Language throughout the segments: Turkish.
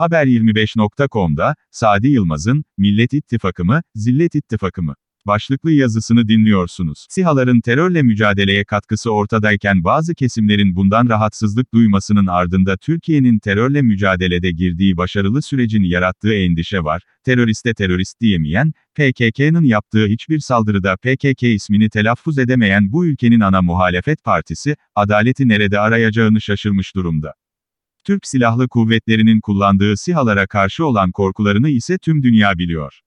Haber25.com'da, Sadi Yılmaz'ın, Millet İttifakı mı, Zillet İttifakı mı? Başlıklı yazısını dinliyorsunuz. SİHA'ların terörle mücadeleye katkısı ortadayken bazı kesimlerin bundan rahatsızlık duymasının ardında Türkiye'nin terörle mücadelede girdiği başarılı sürecin yarattığı endişe var. Teröriste terörist diyemeyen, PKK'nın yaptığı hiçbir saldırıda PKK ismini telaffuz edemeyen bu ülkenin ana muhalefet partisi, adaleti nerede arayacağını şaşırmış durumda. Türk Silahlı Kuvvetleri'nin kullandığı SİHA'lara karşı olan korkularını ise tüm dünya biliyor.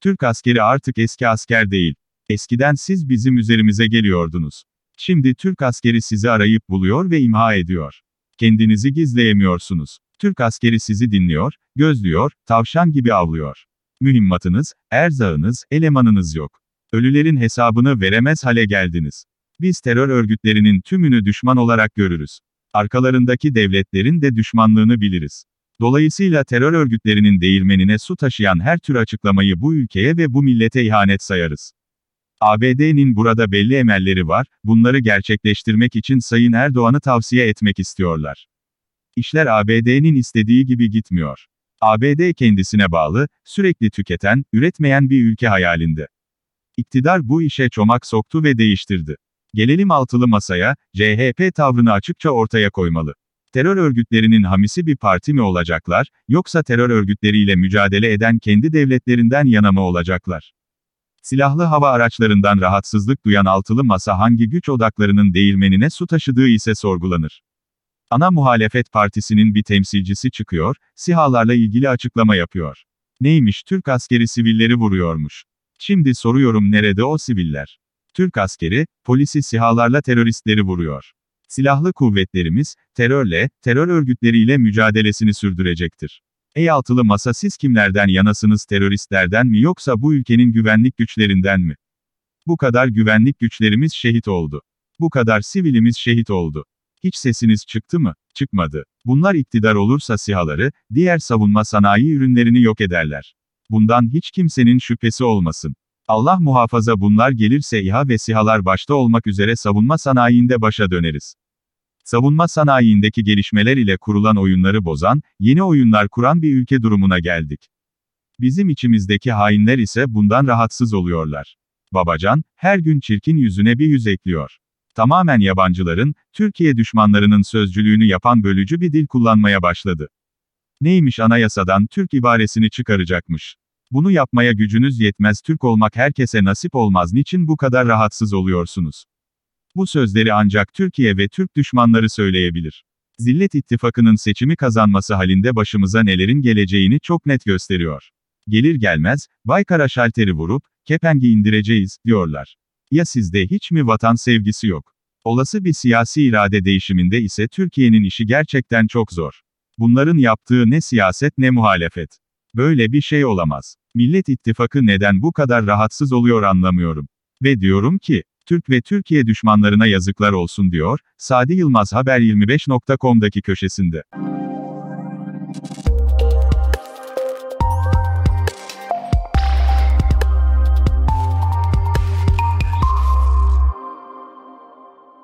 Türk askeri artık eski asker değil. Eskiden siz bizim üzerimize geliyordunuz. Şimdi Türk askeri sizi arayıp buluyor ve imha ediyor. Kendinizi gizleyemiyorsunuz. Türk askeri sizi dinliyor, gözlüyor, tavşan gibi avlıyor. Mühimmatınız, erzağınız, elemanınız yok. Ölülerin hesabını veremez hale geldiniz. Biz terör örgütlerinin tümünü düşman olarak görürüz. Arkalarındaki devletlerin de düşmanlığını biliriz. Dolayısıyla terör örgütlerinin değirmenine su taşıyan her tür açıklamayı bu ülkeye ve bu millete ihanet sayarız. ABD'nin burada belli emelleri var, bunları gerçekleştirmek için Sayın Erdoğan'ı tavsiye etmek istiyorlar. İşler ABD'nin istediği gibi gitmiyor. ABD kendisine bağlı, sürekli tüketen, üretmeyen bir ülke hayalinde. İktidar bu işe çomak soktu ve değiştirdi. Gelelim altılı masaya, CHP tavrını açıkça ortaya koymalı. Terör örgütlerinin hamisi bir parti mi olacaklar, yoksa terör örgütleriyle mücadele eden kendi devletlerinden yana mı olacaklar? Silahlı hava araçlarından rahatsızlık duyan altılı masa hangi güç odaklarının değirmenine su taşıdığı ise sorgulanır. Ana muhalefet partisinin bir temsilcisi çıkıyor, sihalarla ilgili açıklama yapıyor. Neymiş Türk askeri sivilleri vuruyormuş. Şimdi soruyorum nerede o siviller? Türk askeri, polisi sihalarla teröristleri vuruyor. Silahlı kuvvetlerimiz, terörle, terör örgütleriyle mücadelesini sürdürecektir. Ey altılı masa siz kimlerden yanasınız teröristlerden mi yoksa bu ülkenin güvenlik güçlerinden mi? Bu kadar güvenlik güçlerimiz şehit oldu. Bu kadar sivilimiz şehit oldu. Hiç sesiniz çıktı mı? Çıkmadı. Bunlar iktidar olursa sihaları, diğer savunma sanayi ürünlerini yok ederler. Bundan hiç kimsenin şüphesi olmasın. Allah muhafaza bunlar gelirse İHA ve SİHA'lar başta olmak üzere savunma sanayinde başa döneriz. Savunma sanayindeki gelişmeler ile kurulan oyunları bozan, yeni oyunlar kuran bir ülke durumuna geldik. Bizim içimizdeki hainler ise bundan rahatsız oluyorlar. Babacan, her gün çirkin yüzüne bir yüz ekliyor. Tamamen yabancıların, Türkiye düşmanlarının sözcülüğünü yapan bölücü bir dil kullanmaya başladı. Neymiş anayasadan Türk ibaresini çıkaracakmış. Bunu yapmaya gücünüz yetmez Türk olmak herkese nasip olmaz niçin bu kadar rahatsız oluyorsunuz? Bu sözleri ancak Türkiye ve Türk düşmanları söyleyebilir. Zillet İttifakı'nın seçimi kazanması halinde başımıza nelerin geleceğini çok net gösteriyor. Gelir gelmez, Baykar'a şalteri vurup, kepengi indireceğiz, diyorlar. Ya sizde hiç mi vatan sevgisi yok? Olası bir siyasi irade değişiminde ise Türkiye'nin işi gerçekten çok zor. Bunların yaptığı ne siyaset ne muhalefet. Böyle bir şey olamaz. Millet İttifakı neden bu kadar rahatsız oluyor anlamıyorum. Ve diyorum ki, Türk ve Türkiye düşmanlarına yazıklar olsun diyor, Sadi Yılmaz Haber 25.com'daki köşesinde.